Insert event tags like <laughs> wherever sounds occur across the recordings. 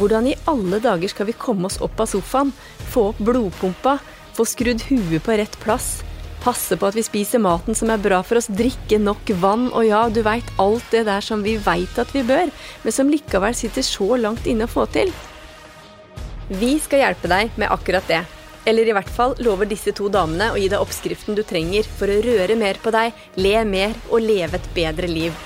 Hvordan i alle dager skal vi komme oss opp av sofaen, få opp blodpumpa, få skrudd huet på rett plass, passe på at vi spiser maten som er bra for oss, drikke nok vann, og ja, du veit alt det der som vi veit at vi bør, men som likevel sitter så langt inne å få til? Vi skal hjelpe deg med akkurat det. Eller i hvert fall lover disse to damene å gi deg oppskriften du trenger for å røre mer på deg, le mer og leve et bedre liv.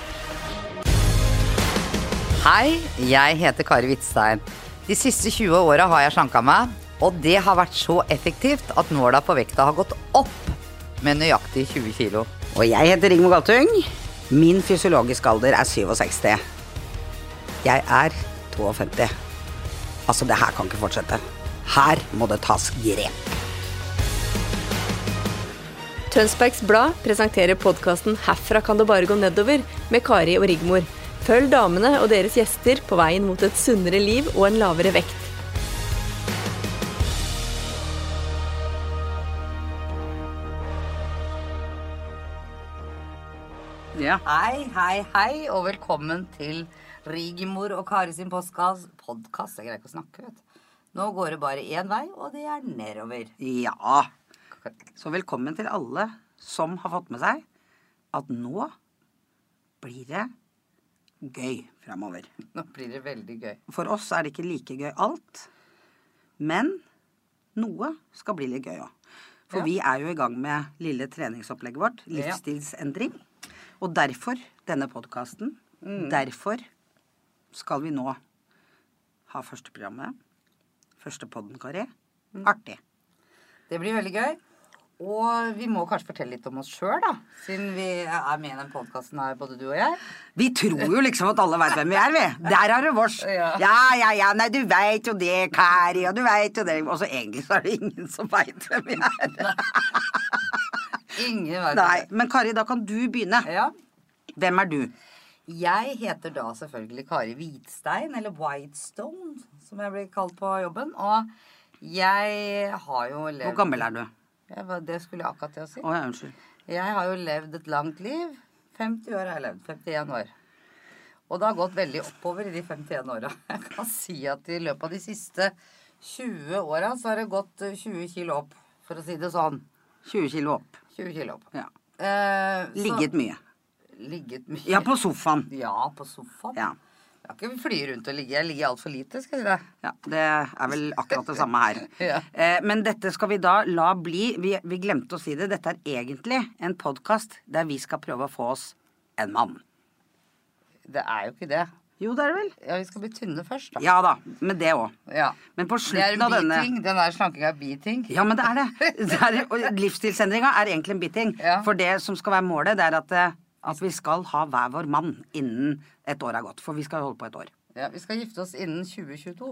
Hei, jeg heter Kari Hvitstein. De siste 20 åra har jeg slanka meg, og det har vært så effektivt at nåla på vekta har gått opp med nøyaktig 20 kilo. Og jeg heter Rigmor Galtung. Min fysiologiske alder er 67. Jeg er 52. Altså, det her kan ikke fortsette. Her må det tas grep. Tønsbergs Blad presenterer podkasten 'Herfra kan det bare gå nedover' med Kari og Rigmor. Følg damene og deres gjester på veien mot et sunnere liv og en lavere vekt. Ja. Hei, hei, hei, og velkommen til Rigmor og Kari sin podkast. Podkast? Jeg greier ikke å snakke, vet du. Nå går det bare én vei, og det er nedover. ja. Så velkommen til alle som har fått med seg at nå blir det gøy framover. Nå blir det veldig gøy. For oss er det ikke like gøy alt. Men noe skal bli litt gøy òg. For Ja. vi er jo i gang med lille treningsopplegget vårt. Livsstilsendring. Og derfor denne podkasten. Derfor skal vi nå ha første programmet. Første podden, Kari. Artig. Det blir veldig gøy. Og vi må kanskje fortelle litt om oss sjøl, da. Siden vi er med i den podkasten her, både du og jeg. Vi tror jo liksom at alle veit hvem vi er, vi. Der har du vårs. <laughs> Ja. Ja, ja, ja, nei, du veit jo det, Kari, og du veit jo det. Og så egentlig så er det ingen som veit hvem vi er. Ingen vet Nei, men Kari, da kan du begynne. Ja. Hvem er du? Jeg heter da selvfølgelig Kari Hvitstein, eller Whitestone, som jeg blir kalt på jobben. Og jeg har jo levd Hvor gammel er du? Det skulle jeg akkurat til å si. Å ja, unnskyld. Jeg har jo levd et langt liv. 50 år har jeg levd. 51 år. Og det har gått veldig oppover i de 51 åra. <laughs> Jeg kan si at i løpet av de siste 20 åra så har det gått eh, 20 kilo opp, for å si det sånn. 20 kilo opp. 20 kilo opp. Ja. Eh, Ligget mye. Ligget mye. Ja, på sofaen. Ja, på sofaen. Ja. Jeg kan ikke fly rundt og ligge. Jeg ligger altfor lite, skal jeg si deg. ja. Det er vel akkurat det samme her. <laughs> Ja. Eh, men dette skal vi da la bli. Vi, vi glemte å si det. Dette er egentlig en podkast der vi skal prøve å få oss en mann. Det er jo ikke det. Jo, det er det vel? Ja, Vi skal bli tynne først, da. Ja da. Med det òg. Ja. Men på Det er en slutten av denne biting. Den der slankinga er biting. Ja, men det er det. <laughs> det er, og livsstilsendringa er egentlig en biting. Ja. For det som skal være målet, det er at, eh, at vi skal ha hver vår mann innen et år er gått. For vi skal holde på et år. Ja, Vi skal gifte oss innen 2022.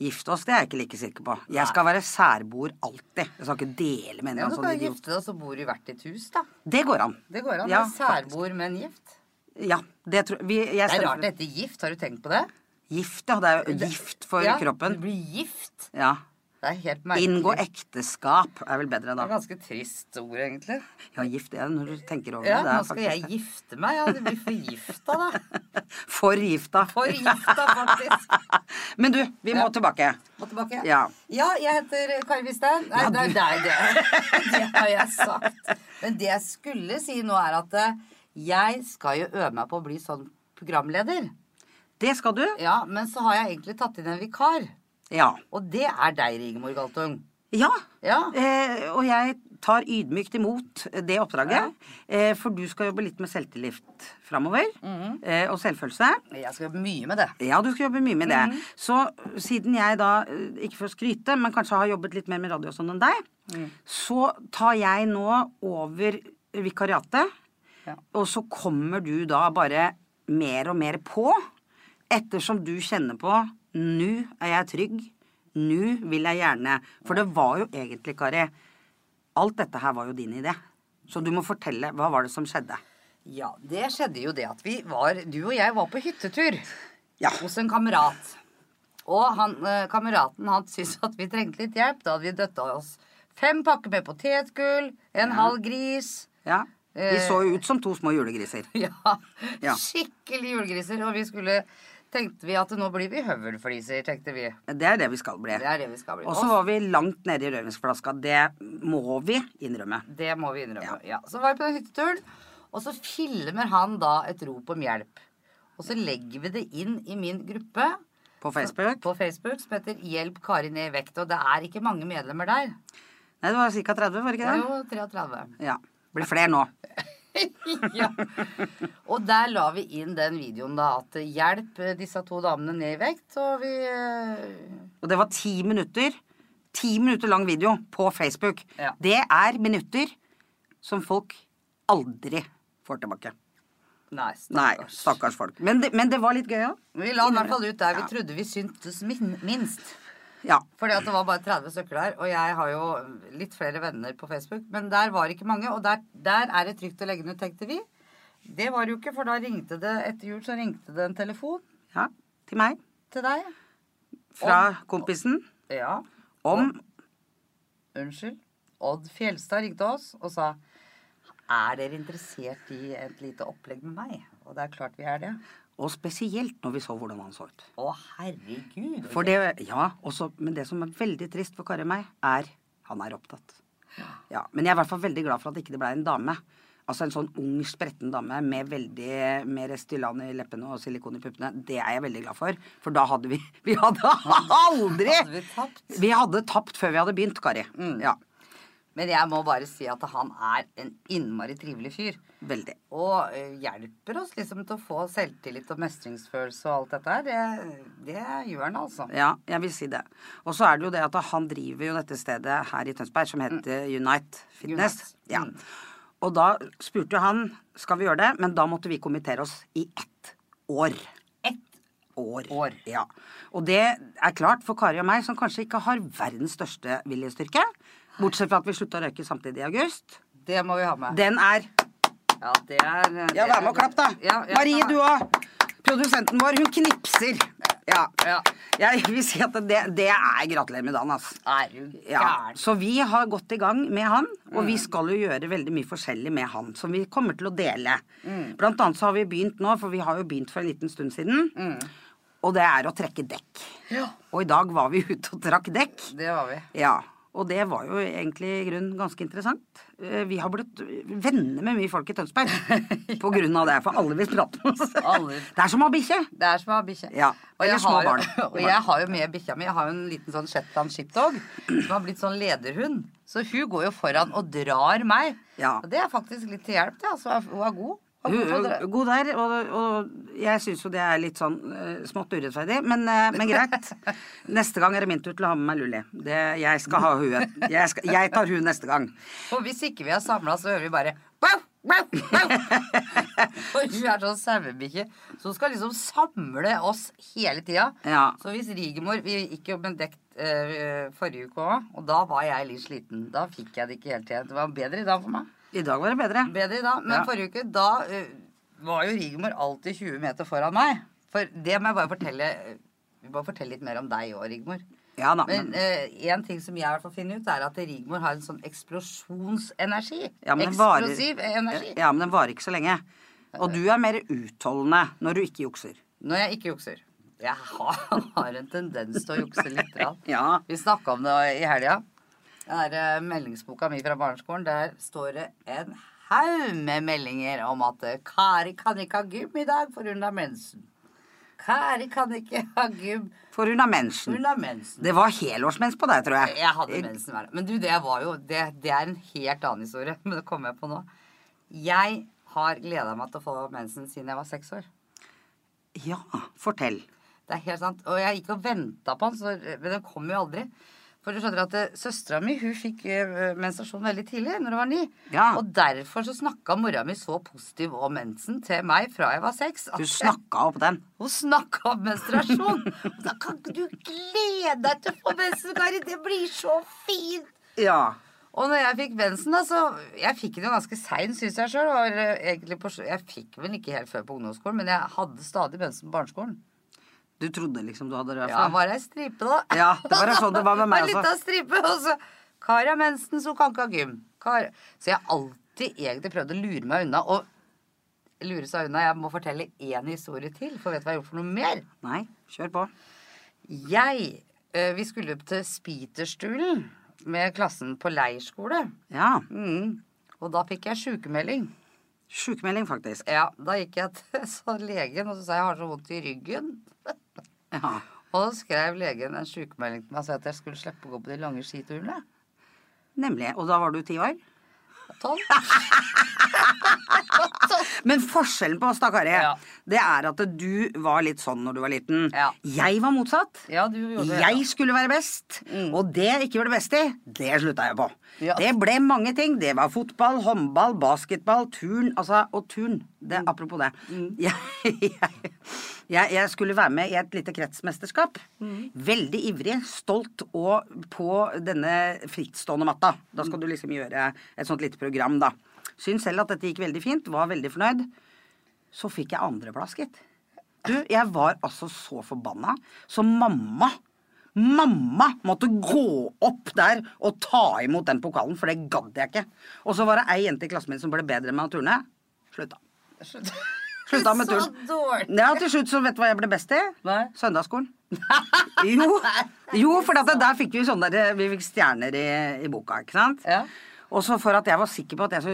Gifte oss, det er jeg ikke like sikker på. Jeg skal være særboer alltid. Jeg skal ikke dele med en Ja, eller Du kan gifte deg, så bor du i hvert ditt hus, da. Det går an. Det går an. Ja, Ja, Særboer, men gift. Ja, det tror vi, jeg Det er rart det heter gift. Har du tenkt på det? Gift, ja. Det er jo gift for ja, kroppen. Du blir gift. Ja. Det er helt merkelig. Inngå ekteskap er vel bedre, Det da. er ganske trist ord, egentlig. Ja, gift er det når du tenker over Ja, det. Ja, Nå skal jeg det. gifte meg. Ja, du blir forgifta, da. <laughs> Forgifta. For gifta. For gifta, faktisk. <laughs> Men du, vi må Ja. tilbake. Må tilbake. Ja. ja, jeg heter Kari Wistein. Nei, det er deg, det. <laughs> Det har jeg sagt. Men det jeg skulle si nå, er at eh, jeg skal jo øve meg på å bli sånn programleder. Det skal du. Ja, Men så har jeg egentlig tatt inn en vikar. Ja. Og det er deg, Rigmor Galtung. Ja. Ja. Eh, og jeg tar ydmykt imot det oppdraget. Eh, for du skal jobbe litt med selvtillit framover. Mhm. eh, og selvfølelse. Jeg skal jobbe mye med det. Ja, du skal jobbe mye med det. Mhm. Så siden jeg da, eh, ikke for å skryte, men kanskje har jobbet litt mer med radio og sånn enn deg, Mm. så tar jeg nå over vikariatet. Ja. Og så kommer du da bare mer og mer på. Ettersom du kjenner på Nå er jeg trygg. Nå vil jeg gjerne For det var jo egentlig, Kari Alt dette her var jo din idé. Så du må fortelle. Hva var det som skjedde? Ja, det skjedde jo det at vi var Du og jeg var på hyttetur Ja. hos en kamerat. Og han, eh, kameraten han syntes at vi trengte litt hjelp. Da hadde vi døtta oss fem pakker med potetgull, en halv gris. ja. Vi Eh. så jo ut som to små julegriser. <laughs> Ja, Ja. skikkelig julegriser. Og vi skulle tenkte vi at nå blir vi høvelfliser, tenkte vi. Det er det vi skal bli. Det er det vi skal bli. Og så var vi langt nede i rødvinsflaska. Det må vi innrømme. Det må vi innrømme. Ja. Så var vi på den hytteturen, og så filmer han da et rop om hjelp. Og så legger vi det inn i min gruppe På Facebook. på Facebook som heter 'Hjelp Kari ned i vekt'. Og det er ikke mange medlemmer der. Nei, det var ca. 30, var det ikke det? jo 33. Ja. Blir flere nå. <laughs> <laughs> ja. Og der la vi inn den videoen, da. At hjelp eh, disse to damene ned i vekt. Og vi eh, Og det var ti minutter. Ti minutter lang video på Facebook. Ja. Det er minutter som folk aldri får tilbake. Nei, Nei, stakkars. stakkars folk. Men det, men det var litt gøy òg. Vi la den i hvert fall ut der vi trodde vi syntes min minst. Ja. Fordi at det var bare 30 stykker der. Og jeg har jo litt flere venner på Facebook. Men der var ikke mange. Og der, der er det trygt å legge den ut, tenkte vi. Det var det jo ikke, for da ringte det etter jul så ringte det en telefon ja. Til meg. til deg. Fra kompisen. Ja. Om Unnskyld. Odd Fjelstad ringte oss og sa Er dere interessert i et lite opplegg med meg? Og det er klart vi er det. Og spesielt når vi så hvordan han så ut. Å, herregud. For det, ja, også, Men det som er veldig trist for Kari og meg, er han er opptatt. Ja, Men jeg er i hvert fall veldig glad for at ikke det ble en dame. Altså en sånn ung, spretten dame med veldig med Restylane i leppene og silikon i puppene. Det er jeg veldig glad for. For da hadde vi <laughs> Vi hadde <laughs> aldri Hadde vi tapt? Vi hadde tapt før vi hadde begynt, Kari. Ja, Men jeg må bare si at han er en innmari trivelig fyr. veldig. Og eh, hjelper oss liksom til å få selvtillit og mestringsfølelse og alt dette her. Det, det gjør han altså. Ja, jeg vil si det. Og så er det jo det at han driver jo dette stedet her i Tønsberg som heter Unite Fitness. Unite. Ja. Mm. Og da spurte han skal vi gjøre det, men da måtte vi kommentere oss i ett år. År. År. Ja. Og det er klart for Kari og meg, som kanskje ikke har verdens største viljestyrke, bortsett fra at vi slutta å røyke samtidig i august, Det må vi ha med. den er Ja, det er eh, Ja, vær med og klapp, da. Ja, ja, Marie, du òg. Produsenten vår, hun knipser. Ja. Ja. Jeg vil si at det, det er gratulerer med dagen, altså. Er du Ja, så vi har gått i gang med han, og Mm. vi skal jo gjøre veldig mye forskjellig med han, som vi kommer til å dele. Mm. Blant annet så har vi begynt nå, for vi har jo begynt for en liten stund siden, og det er å trekke dekk. Mm. Ja. Og i dag var vi ute og trakk dekk. Det var vi. Ja, og det var jo egentlig i grunnen ganske interessant. Eh, Vi har blitt venner med mye folk i Tønsberg <laughs> på grunn av det, for alle vil prate med oss. Det er som å ha bikkje. Det er som å ha bikkje. Ja, Og, jeg små har barn. <laughs> og jeg har jo med bikkja mi. Jeg har jo en liten sånn Shetland sheepdog som har blitt sånn lederhund. Så hun går jo foran og drar meg. Ja. Og det er faktisk litt til hjelp, det. Altså, hun er god. Hun er god der, og, og jeg syns jo det er litt sånn eh, smått urettferdig, men, eh, men greit. <laughs> Neste gang er det min tur til å ha med meg Lulli. Det, jeg skal ha huet. Jeg, skal, jeg tar huet neste gang. Og hvis ikke vi har samla, så hører vi bare wow, wow, wow. Og hun er sånn sauebikkje. Så hun skal liksom samle oss hele tida. Ja. Så hvis Rigemor Vi gikk jo med dekt eh, forrige uke òg, og da var jeg litt sliten. Da fikk jeg det ikke helt igjen. Det var bedre i dag for meg. I dag var det bedre. Bedre i dag. Men Ja. forrige uke, da uh, var jo Rigmor alltid 20 meter foran meg. For det må jeg bare fortelle Vi må fortelle litt mer om deg òg, Rigmor. Ja da. Men én uh, ting som jeg i hvert fall finner ut, er at Rigmor har en sånn eksplosjonsenergi. ja, Eksplosiv varer, energi. ja, men den varer ikke så lenge. Og du er mer utholdende når du ikke jukser. Når jeg ikke jukser. Jeg har, <laughs> har en tendens til å jukse litt. Ja. Vi snakka om det i helga. Den eh, meldingsboka mi fra barneskolen, der står det en haug med meldinger om at eh, Kari kan ikke ha gym i dag, for hun har mensen. Kari kan ikke ha gym, For hun har mensen. hun har mensen. Det var helårsmens på deg, tror jeg. Jeg hadde mensen hver. Men du, det var jo det, det er en helt annen historie. Men det kommer jeg på nå. Jeg har gleda meg til å få mensen siden jeg var seks år. Ja, fortell. Det er helt sant. Og jeg gikk og venta på den, men den kom jo aldri. For du skjønner at eh, Søstera mi hun fikk eh, menstruasjon veldig tidlig, når hun var ni. Ja. Og derfor så snakka mora mi så positiv om mensen til meg fra jeg var seks. Du snakka opp den. Hun snakka om menstruasjon! Da kan ikke du glede deg til å få mensen, Kari! Det blir så fint! Ja. Og når jeg fikk mensen, da, så Jeg fikk den jo ganske sein, syns jeg sjøl. Jeg fikk vel ikke helt før på ungdomsskolen, men jeg hadde stadig mensen på barneskolen. Du trodde liksom du hadde det Ja, bare ei stripe, da. Ja, det var sånn det var med <laughs> meg også. lita stripe, og så Kari har mensen, så kan ikke ha gym. Kar. Så jeg har alltid egentlig prøvd å lure meg unna. Og lure seg unna. Jeg må fortelle én historie til, for vet du hva jeg har gjort for noe mer? Nei, kjør på. Jeg eh, Vi skulle opp til Spiterstulen med klassen på leirskole. Ja. Mm. Og da fikk jeg sykemelding. Sjukmelding, faktisk. Ja, Da gikk jeg <laughs> til legen og så sa jeg har så vondt i ryggen. <laughs> Ja. Og skrev legen en sykemelding til meg og sa at jeg skulle slippe å gå på de lange skiturene. Nemlig. Og da var du ti år? Tolv. <laughs> Men forskjellen på oss, da, Kari, Ja. det er at du var litt sånn når du var liten. Ja. Jeg var motsatt. Ja, du gjorde det. Jeg skulle være best, og det jeg ikke var det beste i, det slutta jeg på. Ja. Det ble mange ting. Det var fotball, håndball, basketball, turn. Altså, og turn. Det, Apropos det. Jeg, <laughs> jeg, jeg, jeg skulle være med i et lite kretsmesterskap. Veldig ivrig, stolt og på denne frittstående matta. Da skal du liksom gjøre et sånt lite program, da. Syns selv at dette gikk veldig fint, var veldig fornøyd. Så fikk jeg andreplass, gitt. Du, jeg var altså så forbanna. Så mamma Mamma måtte gå opp der og ta imot den pokalen, for det gadd jeg ikke. Og så var det ei jente i klassen min som ble bedre med å turne. Slutta. Slutta med tull. Ja, til slutt så vet du hva jeg ble best i? Hva? Søndagsskolen. <laughs> Jo, jo for der fikk vi sånne der, Vi fikk stjerner i, i boka, ikke sant? Ja. Og så for at jeg var sikker på at jeg så,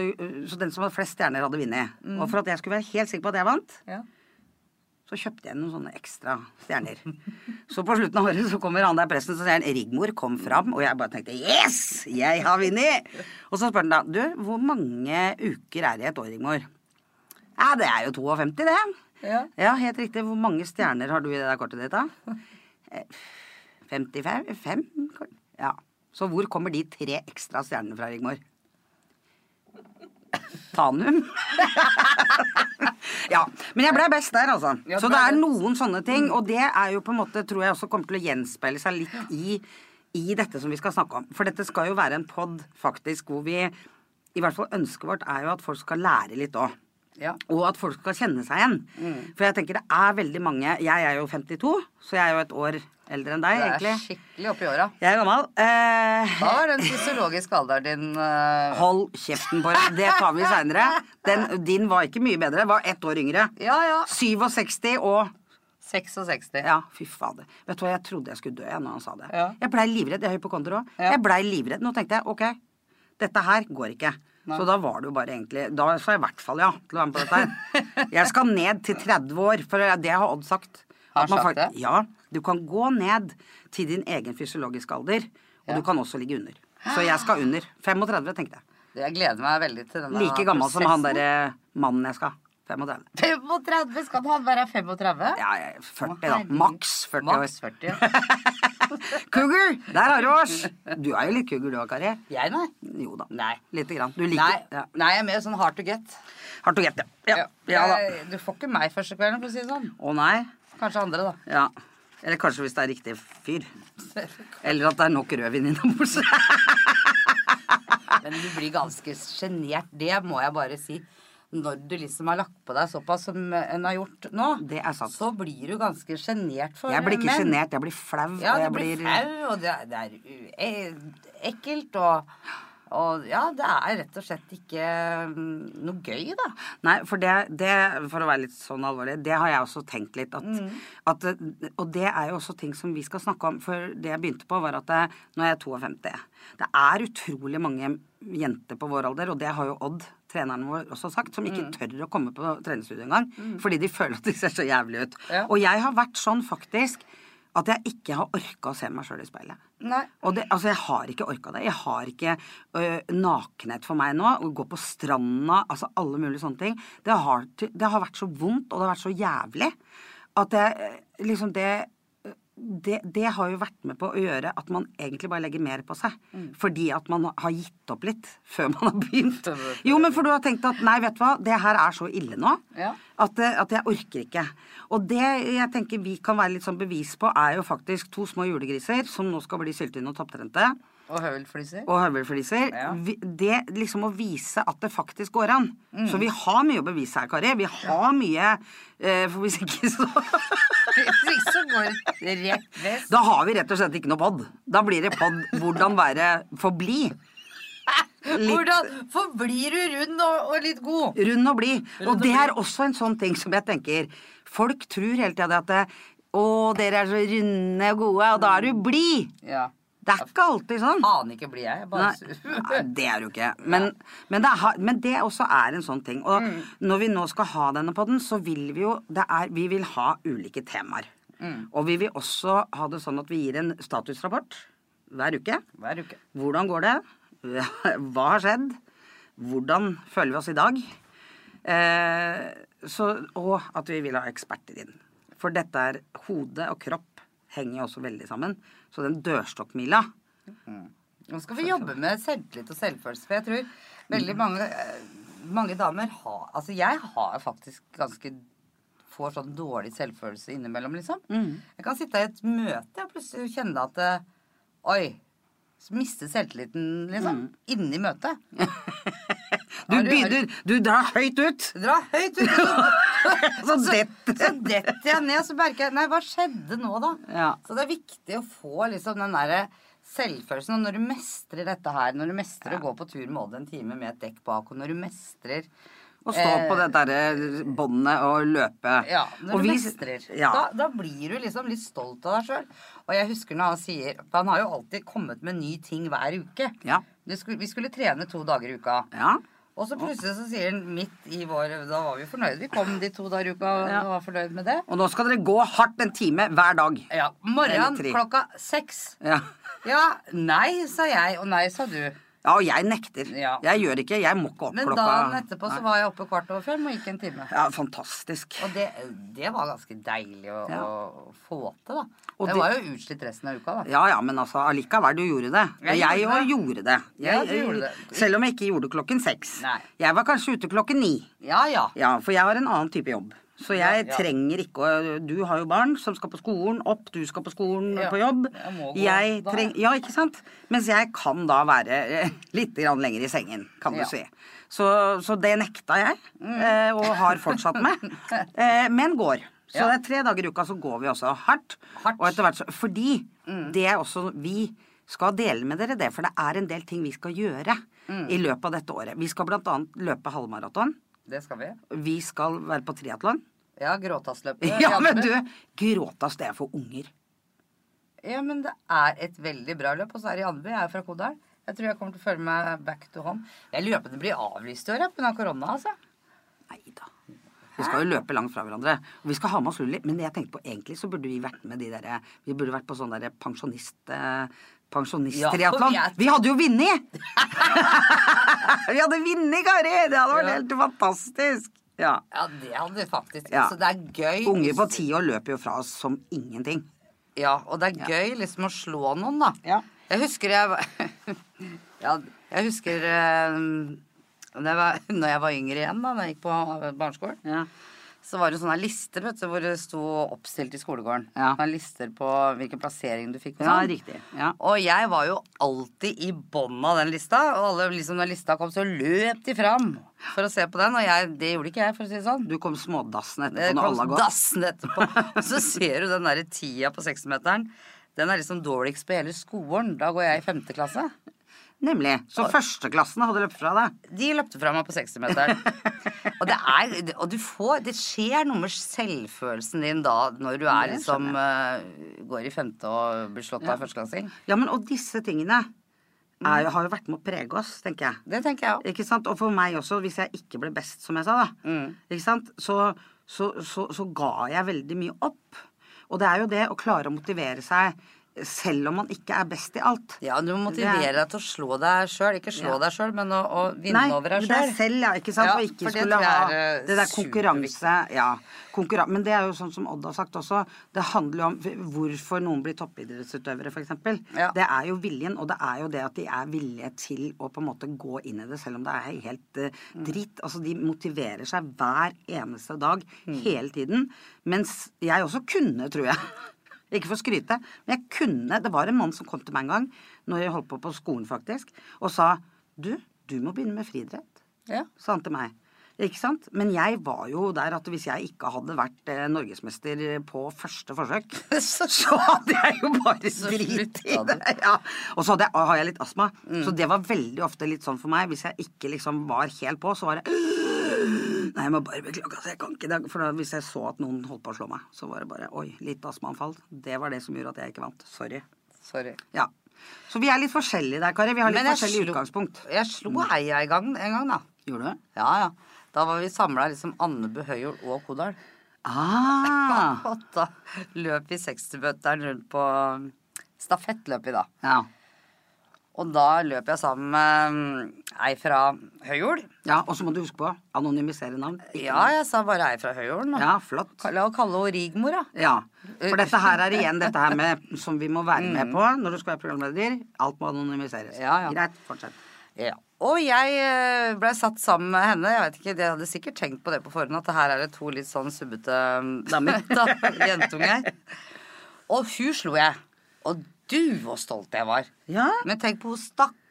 så den som hadde flest stjerner, hadde vunnet. Og for at jeg skulle være helt sikker på at jeg vant, Ja. så kjøpte jeg noen sånne ekstra stjerner. <laughs> Så på slutten av året så kommer han der presten og sier han, Rigmor kom fram, og jeg bare tenkte yes, jeg har vunnet! Og så spør han da du, hvor mange uker er det i et år, Rigmor? Ja, det er jo 52, det. Ja. Ja, helt riktig. Hvor mange stjerner har du i det der kortet ditt, da? Eh, 55? Fem? Ja. Så hvor kommer de tre ekstra stjernene fra, Rigmor? Tanum? <laughs> ja. Men jeg ble best der, altså. Så det er noen sånne ting, og det er jo på en måte, tror jeg også kommer til å gjenspeile seg litt i, i dette som vi skal snakke om. For dette skal jo være en pod faktisk hvor vi I hvert fall ønsket vårt er jo at folk skal lære litt òg. Ja. Og at folk skal kjenne seg igjen. For jeg tenker det er veldig mange Jeg er jo 52, så jeg er jo et år eldre enn deg, Du er egentlig. skikkelig oppi åra. Jeg er gammel. Eh, Da er den fysiologiske alderen din eh, hold kjeften på deg. Det tar vi seinere. Din var ikke mye bedre. Var ett år yngre. Ja, ja. 67 og 66. Ja, fy fader. Vet du hva, jeg trodde jeg skulle dø jeg, når han sa det. Ja. Jeg blei livredd. Jeg er hypokonder òg. Ja. Jeg blei livredd. Nå tenkte jeg ok, dette her går ikke. Så da var det jo bare egentlig Da sa jeg i hvert fall ja til å være med på dette her. <laughs> Jeg skal ned til 30 år, for det har Odd sagt. Har sagt det? Ja. Du kan gå ned til din egen fysiologiske alder, og Ja. du kan også ligge under. Så jeg skal under. 35, tenkte jeg. Jeg gleder meg veldig til denne Like gammel som han prosessen. derre mannen jeg skal ha. 35. 35? Skal han være 35? Ja, ja, er 40, da. Maks 40 år. Maks 40. ja. <laughs> Cougar! Der har du oss! <laughs> Du er jo litt cougar du òg, Kari. Jeg, nei. Jo da. Nei. Lite grann. Du liker Nei, ja. nei, jeg er mer sånn hard to get. Hard to get, ja. Ja, ja. Jeg- Du får ikke meg første kvelden, for å si det sånn. Å nei. Kanskje andre, da. Ja. Eller kanskje hvis det er riktig fyr. <laughs> Eller at det er nok rødvin innabords. Men du blir ganske sjenert. Det må jeg bare si. Når du liksom har lagt på deg såpass som en har gjort nå, Det er sant. så blir du ganske sjenert for Jeg blir ikke menn. sjenert, jeg blir flau. Ja, du jeg blir flau, og det er, det er e- ekkelt, og, og ja, det er rett og slett ikke mm, noe gøy, da. Nei, for det, det, for å være litt sånn alvorlig, det har jeg også tenkt litt. At, Mm. at, og det er jo også ting som vi skal snakke om. For det jeg begynte på, var at det, nå er jeg 52. Det er utrolig mange jenter på vår alder, og det har jo Odd, treneren vår, også sagt, som Mm. ikke tør å komme på treningsstudio engang. Fordi de føler at de ser så jævlig ut. Ja. Og jeg har vært sånn faktisk at jeg ikke har orka å se meg sjøl i speilet. Nei. Og det, altså, jeg har ikke orka det. Jeg har ikke ø, nakenhet for meg nå. Å gå på stranda, altså alle mulige sånne ting. Det har, det har vært så vondt, og det har vært så jævlig, at eh, liksom det det, det har jo vært med på å gjøre at man egentlig bare legger mer på seg. Fordi at man har gitt opp litt før man har begynt. <laughs> Jo, men for du har tenkt at nei, vet du hva, det her er så ille nå. Ja. At, eh, at jeg orker ikke. Og det jeg tenker vi kan være litt sånn bevis på, er jo faktisk to små julegriser som nå skal bli syltynne og topptrente. Og høvelfliser. Og høvelfliser. Ja. Det liksom å vise at det faktisk går an. Mm. Så vi har mye å bevise her, Kari. Vi har mye eh, For hvis ikke så <laughs> Hvis ikke så går det rett vest. Da har vi rett og slett ikke noe pod. Da blir det pod 'Hvordan være forbli'. litt <laughs> Hvordan forblir du rund og, og litt god? Rund og blid. Og det er også en sånn ting som jeg tenker Folk tror hele tida at det, Å, dere er så runde og gode, og da er du blid. Ja. Det er ikke alltid sånn. Aner ikke blir jeg. Bare sur. nei, det er du ikke. Men, men, det er, men det også er en sånn ting. Og Mm. når vi nå skal ha denne podden, så vil vi jo det er, Vi vil ha ulike temaer. Mm. Og vi vil også ha det sånn at vi gir en statusrapport hver uke. Hver uke. Hvordan går det? <laughs> Hva har skjedd? Hvordan føler vi oss i dag? Eh, så, og at vi vil ha eksperter inn. For dette er hode og kropp henger jo også veldig sammen. Så den dørstokkmila Nå skal vi jobbe med selvtillit og selvfølelse. For jeg tror veldig mange, eh, mange damer har Altså, jeg har faktisk ganske Får sånn dårlig selvfølelse innimellom, liksom. Jeg kan sitte i et møte og plutselig kjenne at eh, Oi. Så mister selvtilliten, liksom. Inni møtet. <laughs> Du begynner Du drar høyt ut! Drar høyt ut! <laughs> Så detter Så detter jeg ned, så merker jeg Nei, hva skjedde nå, da? Ja. Så det er viktig å få liksom den derre selvfølelsen. Og når du mestrer dette her, når du mestrer å gå på tur med Odd en time med et dekk bak, og når du mestrer Å stå på det derre båndet og løpe. Ja, når Og du vi- mestrer. Ja. Da, da blir du liksom litt stolt av deg sjøl. Og jeg husker når han sier For han har jo alltid kommet med ny ting hver uke. Ja. Skulle, vi skulle trene to dager i uka. ja. Og så plutselig så sier han midt i vår Da var vi fornøyde. Vi kom de to dager i uka og Ja. var fornøyd med det. Og nå skal dere gå hardt en time hver dag. Ja. Morgen klokka seks. Ja. Ja, nei, sa jeg, og nei, sa du. Ja, og jeg nekter. Ja. Jeg gjør ikke. Jeg må ikke opp Men klokka dagen etterpå så var jeg oppe kvart over fem og gikk en time. Ja, fantastisk. Og det, det var ganske deilig å, Ja. å få til, da. Og det, det- var jo utslitt resten av uka, da. Ja ja, men altså allikevel, du gjorde det. Og Jeg òg det. gjorde det. Ja, Jeg, du gjorde det. Selv om jeg ikke gjorde klokken seks. Nei. Jeg var kanskje ute klokken ni. Ja ja. Ja, for jeg har en annen type jobb. Så jeg Ja, ja. trenger ikke å Du har jo barn som skal på skolen, opp, du skal på skolen Ja, på jobb. jeg må gå Jeg da. treng, ja, ikke sant? Mens jeg kan da være eh, litt grann lenger i sengen, kan du si. Så, så det nekta jeg, mm. og har fortsatt med. <laughs> Eh, men går. Så det er tre dager i uka så går vi også hardt. Hardt. Og etter hvert så Fordi det er også Vi skal dele med dere det, for det er en del ting vi skal gjøre i løpet av dette året. Vi skal blant annet løpe halvmaraton. Det skal vi. Vi skal være på triatlon. Ja, gråtassløpet. <laughs> Ja, men du, gråtas det er for unger. Ja, men det er et veldig bra løp. Og så er det i Andeby. Jeg er fra Kodal. Jeg tror jeg kommer til å følge meg back to home. Jeg lurer på om det blir avlyst i år, pga. korona, altså. Nei da. Vi skal jo løpe langt fra hverandre. Og vi skal ha med oss Lulli. Men jeg tenkte på egentlig så burde vi vært med de derre Vi burde vært på sånn derre pensjonist... Eh, Pensjonisttriatlon. Ja, vi hadde jo vunnet! <laughs> vi hadde vunnet, Kari! Det hadde vært Ja. helt fantastisk. Ja. Ja, det hadde vi faktisk. Ja. Så det er gøy. Unger på ti år løper jo fra oss som ingenting. Ja, og det er gøy liksom å slå noen, da. Ja. Jeg husker jeg var <laughs> Ja, jeg husker eh, når jeg, var, <laughs> når jeg var yngre igjen, da når jeg gikk på barneskolen, Ja. Så var det sånne lister vet du, hvor det sto oppstilt i skolegården. Ja. Sånne lister på hvilken plassering du fikk. Og, Ja, sånn. riktig. Ja. og jeg var jo alltid i bånn av den lista. Og alle, liksom, når lista kom, så løp de fram for å se på den. Og jeg, det gjorde ikke jeg, for å si det sånn. Du kom smådassen etterpå etterpå når alle har gått. dassende etterpå. Og så ser du den derre tida på 60-meteren. Den er liksom dårligst på hele skolen. Da går jeg i femte klasse. Nemlig. Så førsteklassen hadde løpt fra deg. De løpte fra meg på 60-meteren. <laughs> og det er Og du får Det skjer noe med selvfølelsen din da, når du er liksom uh, Går i femte og blir slått av førsteklassing. Ja, men og disse tingene er, har jo vært med å prege oss, tenker jeg. Det tenker jeg også. Ikke sant? Og for meg også, hvis jeg ikke ble best, som jeg sa, da. Mm. Ikke sant? Så, så, så, så ga jeg veldig mye opp. Og det er jo det å klare å motivere seg selv om man ikke er best i alt. Ja, du må motivere deg til å slå deg sjøl. Ikke slå Ja. deg sjøl, men å, å vinne Nei, over deg det er deg selv, ja. Ikke sant? Ja, og ikke skulle ha eh, det der konkurranse. Ja, konkurran men det er jo sånn som Odd har sagt også. Det handler jo om hvorfor noen blir toppidrettsutøvere, f.eks. Ja. Det er jo viljen, og det er jo det at de er villige til å på en måte gå inn i det, selv om det er helt uh, dritt. Altså, de motiverer seg hver eneste dag, Mm. hele tiden. Mens jeg også kunne, tror jeg. <laughs> Ikke for å skryte, men jeg kunne Det var en mann som kom til meg en gang, når jeg holdt på på skolen, faktisk, og sa Du, du må begynne med friidrett Ja. sa han til meg. Ikke sant? Men jeg var jo der at hvis jeg ikke hadde vært eh, norgesmester på første forsøk, <laughs> Så- hadde jeg jo bare Så i det. <laughs> Ja. Og så jeg, har jeg litt astma, Mm. så det var veldig ofte litt sånn for meg. Hvis jeg ikke liksom var helt på, så var det Nei, jeg må bare beklage, altså, jeg kan ikke det. For da, hvis jeg så at noen holdt på å slå meg, så var det bare Oi, litt astmaanfall. Det var det som gjorde at jeg ikke vant. Sorry. Sorry. Ja. Så vi er litt forskjellige der, Kari. Vi har litt Men forskjellig slo- utgangspunkt. Jeg slo Heia i gang en gang, da. Gjorde du? Ja, ja. Da var vi samla liksom Andebu, Høyol og Kodal. Ah. <laughs> Og da løp vi 60-bøtteren rundt på Stafettløp i dag. Ja. Og da løp jeg sammen med ei fra Høyol. ja. Og så må du huske på anonymisere navn. Ja, jeg sa bare ei fra Høyol. Ja, flott. La oss kalle henne Rigmor, da. Ja. For dette her er <laughs> igjen dette her med som vi må være med på når du skal være programleder. Alt må anonymiseres. Mm. Ja, ja. Greit, fortsett. Ja. Og jeg blei satt sammen med henne. Jeg vet ikke, Jeg hadde sikkert tenkt på det på forhånd, at det her er det to litt sånn subbete um, <laughs> Damer. da, jentunger. Og hun slo jeg. Og du, hvor stolt jeg var. Ja. Men tenk på hun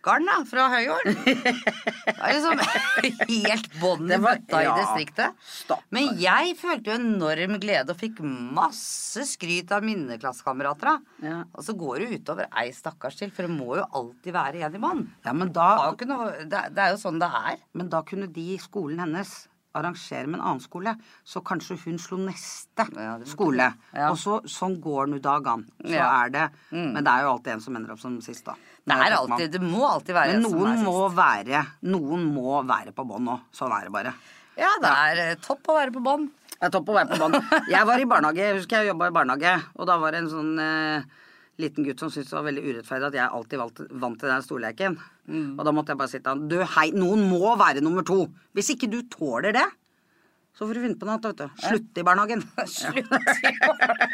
stakkaren da, fra Høyål. <laughs> Det er liksom <laughs> helt bånn i bøtta i distriktet. Men jeg følte jo enorm glede og fikk masse skryt av mine klassekamerater. Ja. Og så går det utover ei stakkars til, for det må jo alltid være en i mann. Ja, da, det, er- jo sånn det er. men da kunne de i skolen hennes arrangere med en annen skole, så kanskje hun slo neste Ja, skole. Ja. Og så, sånn går nå dagene. Så Ja. Mm. er det Men det er jo alltid en som ender opp som sist, da. Det er alltid, det må alltid være Men noen må være Noen må være på bånn nå. Sånn er det bare. Ja, det er ja. topp å være på bånn. Det er topp å være på bånn. Jeg var i barnehage, jeg husker jeg jobba i barnehage, og da var det en sånn eh, liten gutt som syntes det var veldig urettferdig at jeg alltid valgte, vant til den storleken. Og da måtte jeg bare si til han Du, hei, noen må være nummer to. Hvis ikke du tåler det, så får du finne på noe annet, vet du. Slutte i barnehagen. <laughs> Slutt. i barnehagen.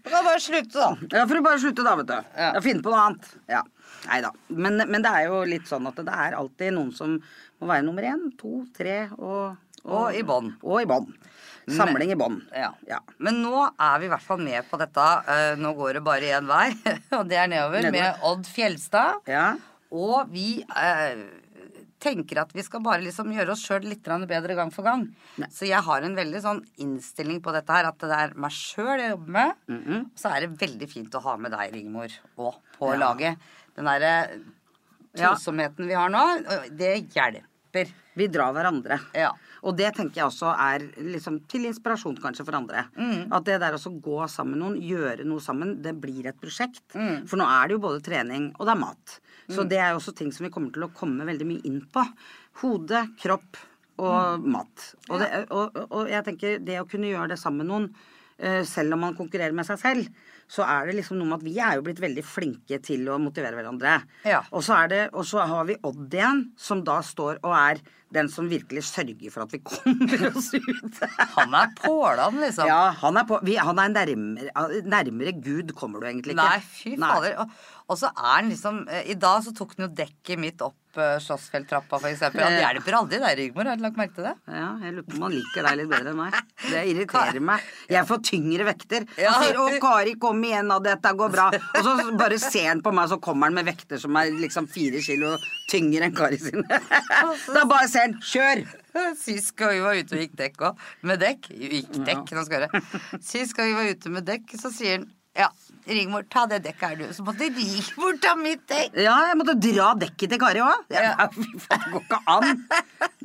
Du kan bare slutte, da. Ja, får du bare slutte da, vet du. Ja. Finne på noe annet. Ja. Nei da. Men, men det er jo litt sånn at det er alltid noen som må være nummer én, to, tre og Og i bånn. Og i bånn. Samling i bånn. Ja. Ja. Men nå er vi i hvert fall med på dette. Eh, nå går det bare én vei, <laughs> og det er nedover, Nedover. med Odd Fjelstad. Ja. Og vi eh, tenker at vi skal bare liksom gjøre oss sjøl litt bedre gang for gang. Så jeg har en veldig sånn innstilling på dette her, at det er meg sjøl jeg jobber med. Mhm. Så er det veldig fint å ha med deg, Rigmor, òg på Ja. laget. Den derre tosomheten vi har nå, det hjelper. Vi drar hverandre. Ja. Og det tenker jeg også er liksom til inspirasjon kanskje for andre. Mm. At det der å gå sammen med noen, gjøre noe sammen, det blir et prosjekt. Mm. For nå er det jo både trening og det er mat. Så det er jo også ting som vi kommer til å komme veldig mye inn på. Hode, kropp og Mm. mat. Og, det, og, og jeg tenker det å kunne gjøre det sammen med noen, eh, selv om man konkurrerer med seg selv, så er det liksom noe med at vi er jo blitt veldig flinke til å motivere hverandre. Ja. Og så, er det, og så har vi Odd igjen, som da står og er den som virkelig sørger for at vi <laughs> kommer oss ut. Han er pålan, liksom. ja, han er, på, vi, han er nærmere, nærmere Gud kommer du egentlig ikke. Nei, fy fader. Og, og så er den liksom eh, I dag så tok den jo dekket mitt opp Slåssfjelltrappa, f.eks. eksempel. Han hjelper aldri deg, Rigmor. Har du lagt merke til det? Ja, jeg lurer på om han liker deg litt bedre enn meg. Det irriterer meg. Jeg får tyngre vekter. Ja. Han sier 'Å, Kari, kom igjen, og dette går bra'. Og så bare ser han på meg, så kommer han med vekter som er liksom fire kilo tyngre enn Kari sine. Da bare ser han 'kjør'. Sist gang vi var ute og gikk dekk òg, med dekk Gikk dekk, nå skal jeg høre. Sist gang vi var ute med dekk, så sier han ja, Rigmor, ta det dekket her, du. Så måtte Rigmor ta mitt dekk. Ja, jeg måtte dra dekket til Kari òg. Ja. <laughs> Det går ikke an.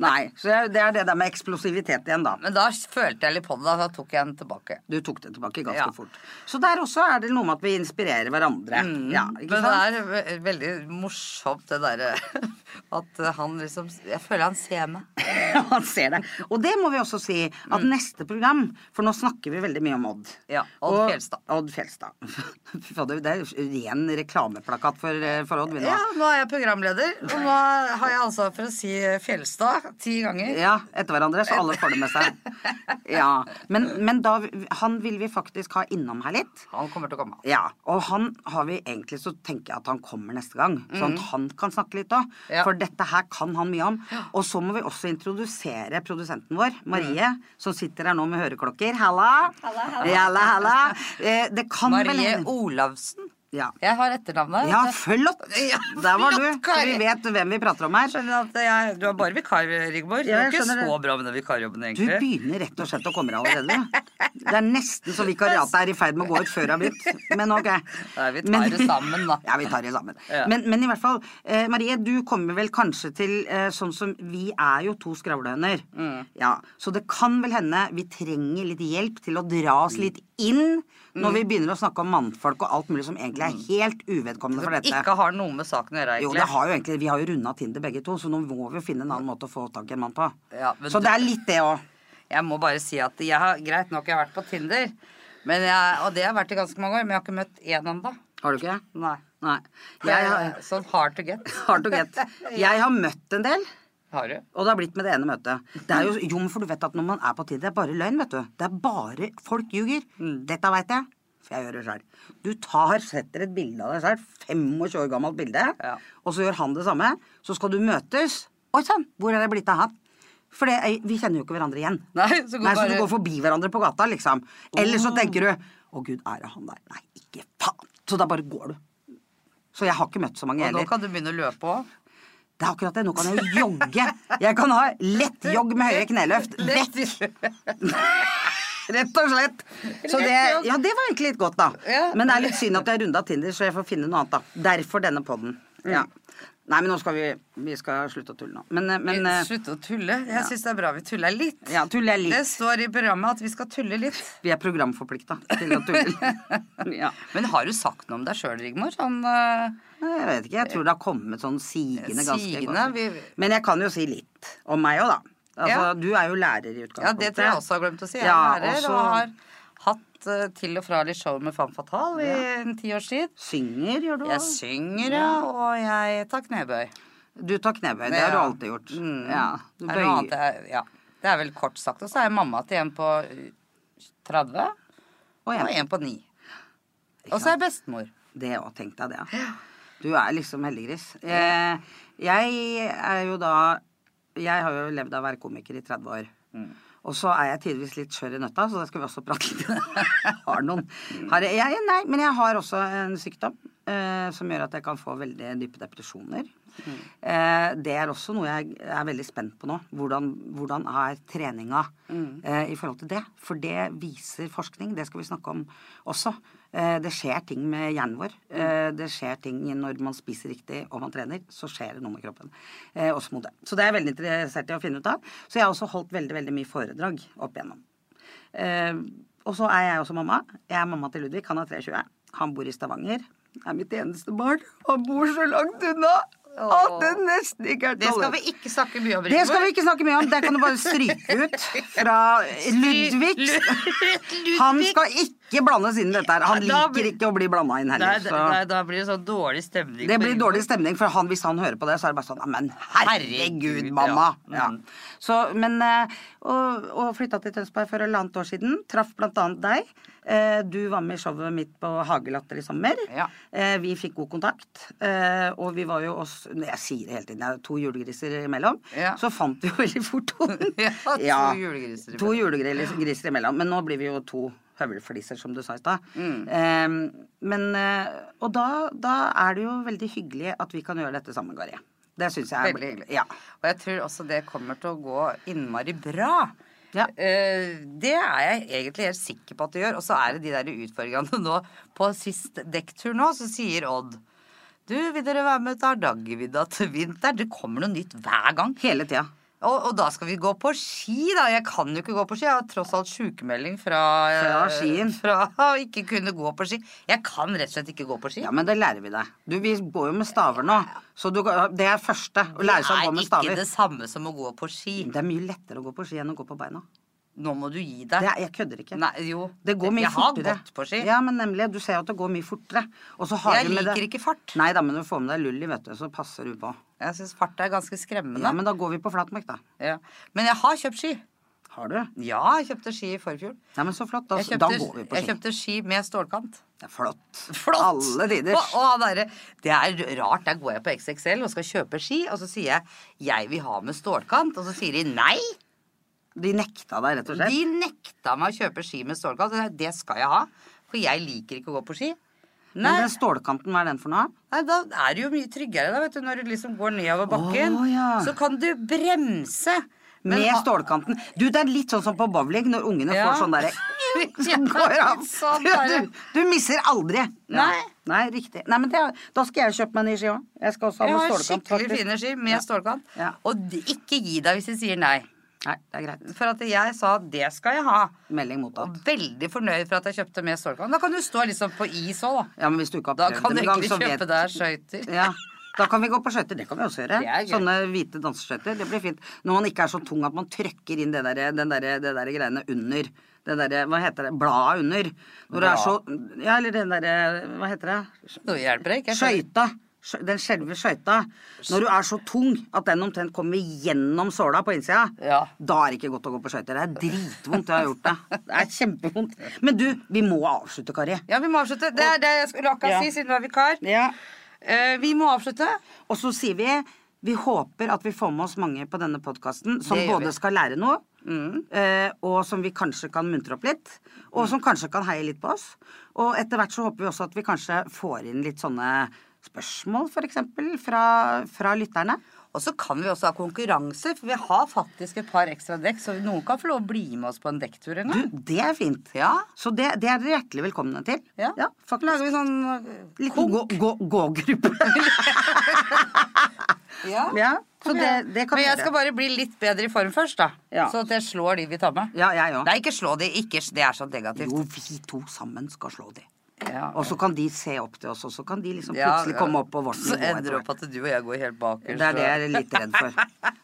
Nei. Så det er det der med eksplosivitet igjen, da. Men da følte jeg litt på det, da. Da tok jeg den tilbake. Du tok den tilbake ganske Ja. fort. Så der også er det noe med at vi inspirerer hverandre. Ja, Mm. Men sant? det er veldig morsomt, det derre <laughs> at han liksom Jeg føler han ser meg. <laughs> Han ser deg. Og det må vi også si, at neste program For nå snakker vi veldig mye om Odd. Mm. Ja, Odd Fjelstad. Odd Fjelstad. <laughs> Fy det er ren reklameplakat for, eh, for Odd. Nå. Ja, nå er jeg programleder, og nå har jeg ansvar for å si Fjelstad ti ganger. Ja, etter hverandre, så alle får det med seg. <laughs> Ja, Men, men da, han vil vi faktisk ha innom her litt. Han kommer til å komme. Ja, og han har vi egentlig så tenker jeg at han kommer neste gang. Sånn at han kan snakke litt òg. Mm. Ja. For dette her kan han mye om. Og så må vi også introdusere produsenten vår, Marie, Mm. som sitter her nå med høreklokker. Halla! Halla, halla. halla. Eh, det kan Marie Olavsen. Ja. Jeg har etternavnet. Ja, flott! <laughs> Ja, Der var du. Så vi vet hvem vi prater om her. Skjønner at jeg, Du er bare vikar, Rigmor. Du Ja, er ikke så bra med den vikarjobben, Du begynner rett og slett å komme deg allerede. Det er nesten så vikariatet er i ferd med å gå ut før det har begynt. Men ok. Nei, vi tar Men- det sammen, da. <laughs> Ja, vi tar det sammen. Ja. Men, men i hvert fall, eh, Marie, du kommer vel kanskje til eh, sånn som Vi er jo to skravlehøner. Mm. Ja, så det kan vel hende vi trenger litt hjelp til å dra oss litt inn når Mm. vi begynner å snakke om mannfolk og alt mulig som egentlig er helt uvedkommende for Som dette. ikke har noe med saken å gjøre, Jo, egentlig. det har jo egentlig, Vi har jo runda Tinder begge to, så nå må vi jo finne en annen måte å få tak i en mann på. Ja, så det er litt det òg. Jeg må bare si at jeg har greit nok jeg har vært på Tinder, men jeg, og det har jeg vært i ganske mange år, men jeg har ikke møtt én ennå. Har du ikke? Nei. Nei. Jeg sånn hard to get. <laughs> hard to get. Jeg har møtt en del. Har du? Og det har blitt med det ene møtet. Det er jo, jo, for du vet at når man er på Tinder, det er bare løgn, vet du. Det er bare Folk ljuger. Mm. Dette veit jeg, for jeg gjør det sjøl. Du tar, setter et bilde av deg sjøl, 25 år gammelt bilde, Ja. og så gjør han det samme. Så skal du møtes. Oi sann, hvor er det blitt av han? For det, vi kjenner jo ikke hverandre igjen. Nei, så går Nei, så bare- du går forbi hverandre på gata, liksom. Eller så tenker du Å, gud, er det han der? Nei, ikke faen. Så da bare går du. Så jeg har ikke møtt så mange Og nå heller. kan du begynne å løpe òg. Det er akkurat det. Nå kan jeg jo jogge. Jeg kan ha lett jogg med høye kneløft. <laughs> Vekk, <laughs> <laughs> rett og slett. Så det, ja, det var egentlig litt godt, da. Men det er litt synd at jeg runda Tinder, så jeg får finne noe annet, da. Derfor denne podden. Ja. Nei, men nå skal vi Vi skal slutte å tulle nå. Men, eh, men Slutte å tulle. Jeg syns det er bra vi tuller litt. Ja, tuller jeg Det står i programmet at vi skal tulle litt. Vi er programforplikta til å tulle. <laughs> ja. Men har du sagt noe om deg sjøl, Rigmor? Sånn eh, Jeg vet ikke. Jeg tror det har kommet sånn sigende ganske Sigende, godt. vi- Men jeg kan jo si litt om meg òg, da. Altså, Ja. Du er jo lærer i utgangspunktet. Ja, det tror jeg også har glemt å si. Jeg er Ja, lærer også... og har hatt uh, til og fra litt show med Femme Fatale i en ti års tid. Synger, gjør du Jeg synger, ja, og jeg tar knebøy. Du tar knebøy. Det har du alltid gjort. Mm. Ja, du Er det bøyer. jeg, ja. Det er vel kort sagt. Og så er jeg mamma til en på eh, 30 og en, og en på 9. Og så er jeg bestemor. Det òg, tenk deg det. Du er liksom heldiggris. Eh, jeg er jo da Jeg har jo levd av å være komiker i 30 år. Mm. Og så er jeg tidvis litt skjør i nøtta, så det skal vi også prate litt. <laughs> Jeg har noen har jeg, jeg, Nei, men jeg har også en sykdom eh, som gjør at jeg kan få veldig dype depresjoner. Eh, det er også noe jeg er veldig spent på nå. Hvordan, hvordan er treninga eh, i forhold til det? For det viser forskning. Det skal vi snakke om også. Eh, det skjer ting med hjernen vår. Eh, det skjer ting når man spiser riktig og man trener. Så skjer det noe med kroppen. Eh, også mot det. Så det er jeg veldig interessert i å finne ut av. Så jeg har også holdt veldig, veldig mye foredrag opp igjennom. Og så er jeg også mamma. Jeg er mamma til Ludvig. Han er 23. Han bor i Stavanger. Er mitt eneste barn. Han bor så langt unna at det nesten ikke er Det skal vi ikke snakke mye om, Det skal vi ikke snakke mye om. Det kan du bare stryke ut <laughs> fra Ludvig. Han skal ikke blandes inn i dette her. Han blir- liker ikke å bli blanda inn heller. da, Så. da, da blir det sånn dårlig stemning. Det blir dårlig stemning, for han, hvis han hører på det, så er det bare sånn Men herregud, mamma! ja. Ja. Mm. Så, men eh, Og, og flytta til Tønsberg for halvannet år siden. Traff blant annet deg. Eh, Du var med i showet mitt på Hagelatter i sommer. Ja. Eh, Vi fikk god kontakt. Og vi var jo oss Jeg sier det hele tiden, jeg er to julegriser imellom. Ja. Så fant vi jo veldig fort <laughs> tonen. Ja, to julegriser To julegriser imellom. Men nå blir vi jo to høvelfliser, som du sa i stad. Mm. Eh, men Og da, da er det jo veldig hyggelig at vi kan gjøre dette sammen, Gari. Det syns jeg er Veldig hyggelig. Ja. Og jeg tror også det kommer til å gå innmari bra. Ja. Eh, det er jeg egentlig helt sikker på at det gjør. Og så er det de der utfordringene nå. På sist dekktur nå, så sier Odd Du, vil dere være med til Hardangervidda til vinteren? Det kommer noe nytt hver gang. Hele tida. Og, og da skal vi gå på ski, da. Jeg kan jo ikke gå på ski. Jeg har tross alt sykemelding fra Fra eh, skien. Fra <laughs> å ikke kunne gå på ski. Jeg kan rett og slett ikke gå på ski. Ja, men det lærer vi deg. Du, vi går jo med staver nå. Så du, det er første. Å lære seg å gå med staver. det er ikke det samme som å gå på ski. Det er mye lettere å gå på ski enn å gå på beina. Nå må du gi deg. er, jeg kødder ikke. Nei, jo. Det går mye jeg fortere. har gått på ski. Ja, men nemlig. Du ser jo at det går mye fortere. Og så har Jeg du med det- liker ikke fart. Nei da, men du får med deg lulli, vet du, så passer du på. Jeg syns fart er ganske skremmende. Ja, men da går vi på flatmark, da. Ja. Men jeg har kjøpt ski. Har du? Ja, jeg kjøpte ski i forfjor. Nei, men så flott. Da, Jeg da kjøpte, går vi på jeg ski. kjøpte ski med stålkant. Det er flott. Flott! Alle tider. Det er rart. Der går jeg på XXL og skal kjøpe ski, og så sier jeg 'jeg vil ha med stålkant', og så sier de nei. De nekta deg, rett og slett. De nekta meg å kjøpe ski med stålkant. Det skal jeg ha, for jeg liker ikke å gå på ski. Nei. Men den stålkanten, hva er den for noe? Nei, Da er det jo mye tryggere, da, vet du. Når du liksom går nedover bakken. oh, ja. Så kan du bremse. Men Med stålkanten. Du, det er litt sånn som på bowling, når ungene Ja. får sånn derre <laughs> <laughs> av. sånn Du, du, du misser aldri. Ja. Nei. Nei, riktig. Nei, men det, da skal jeg kjøpe meg ny ski òg. Jeg skal også ha Jeg med har skikkelig fine ski med stålkant. Ja. Og ikke gi deg hvis de sier nei. Nei, det er greit. For at jeg sa det skal jeg ha. Melding Og veldig fornøyd for at jeg kjøpte med stålkant. Da kan du stå liksom på is òg, da. Ja, men hvis du ikke har Da kan du det gang, kjøpe deg skøyter. Ja, da kan vi gå på skøyter. Det kan vi også gjøre. Det. Sånne hvite danseskøyter. Det blir fint. Når man ikke er så tung at man trykker inn det der, den der, det der greiene under. Det der, hva heter det? Bladet under. Når du er så Ja, eller den derre Hva heter det? Nå hjelper det ikke. Skøyta. Den selve skøyta. Når du er så tung at den omtrent kommer gjennom såla på innsida, Ja. da er det ikke godt å gå på skøyter. Det er dritvondt. Jeg har gjort det. Det er kjempevondt. Men du, vi må avslutte, Kari. Ja, vi må avslutte. Det er det jeg skulle akkurat Ja. si, siden du er vikar. Ja. Eh, vi må avslutte. Og så sier vi vi håper at vi får med oss mange på denne podkasten som både vi. skal lære noe, eh, og som vi kanskje kan muntre opp litt. Og som kanskje kan heie litt på oss. Og etter hvert så håper vi også at vi kanskje får inn litt sånne spørsmål, f.eks., fra, fra lytterne. Og så kan vi også ha konkurranse, for vi har faktisk et par ekstra dekk, så noen kan få lov å bli med oss på en dekktur en Du, gang. det er fint. Ja. Så det, det er dere hjertelig velkomne til. Ja. ja faktisk. lager vi sånn eh, Liten gå- gå- gågruppe. <laughs> Ja. ja, så det, det kan Men jeg skal bare bli litt bedre i form først, da. Ja. Så at jeg slår de vi tar med. Ja, jeg òg. Nei, ikke slå de. Ikke, det er så negativt. Jo, vi to sammen skal slå de. Ja. Og så kan de se opp til oss, og så kan de liksom Ja, plutselig komme opp på vårt Så ender det opp at du og jeg går helt bakerst. Det er det jeg er litt redd for.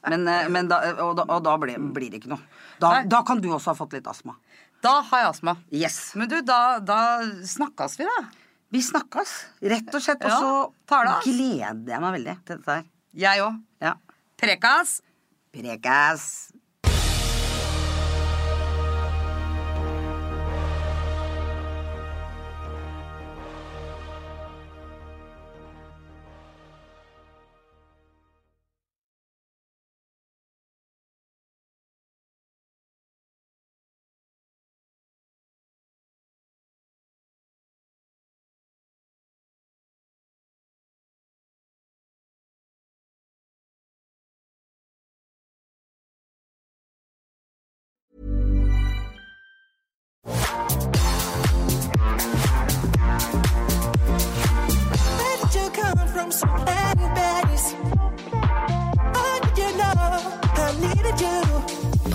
Men, eh, <laughs> men da, og da, og da blir, blir det ikke noe. Da, da kan du også ha fått litt astma. Da har jeg astma. Yes. Men du, da, da snakkes vi, da. Vi snakkes, rett og slett. Og så gleder jeg meg veldig til dette her. Jeg òg. Ja. Prekas. Prekas.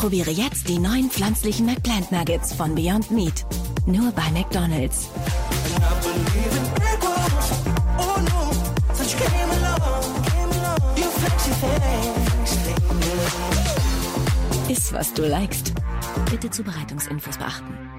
Probiere jetzt die neuen pflanzlichen McPlant Nuggets von Beyond Meat. Nur bei McDonald's. Ist was du likest. Bitte Zubereitungsinfos beachten.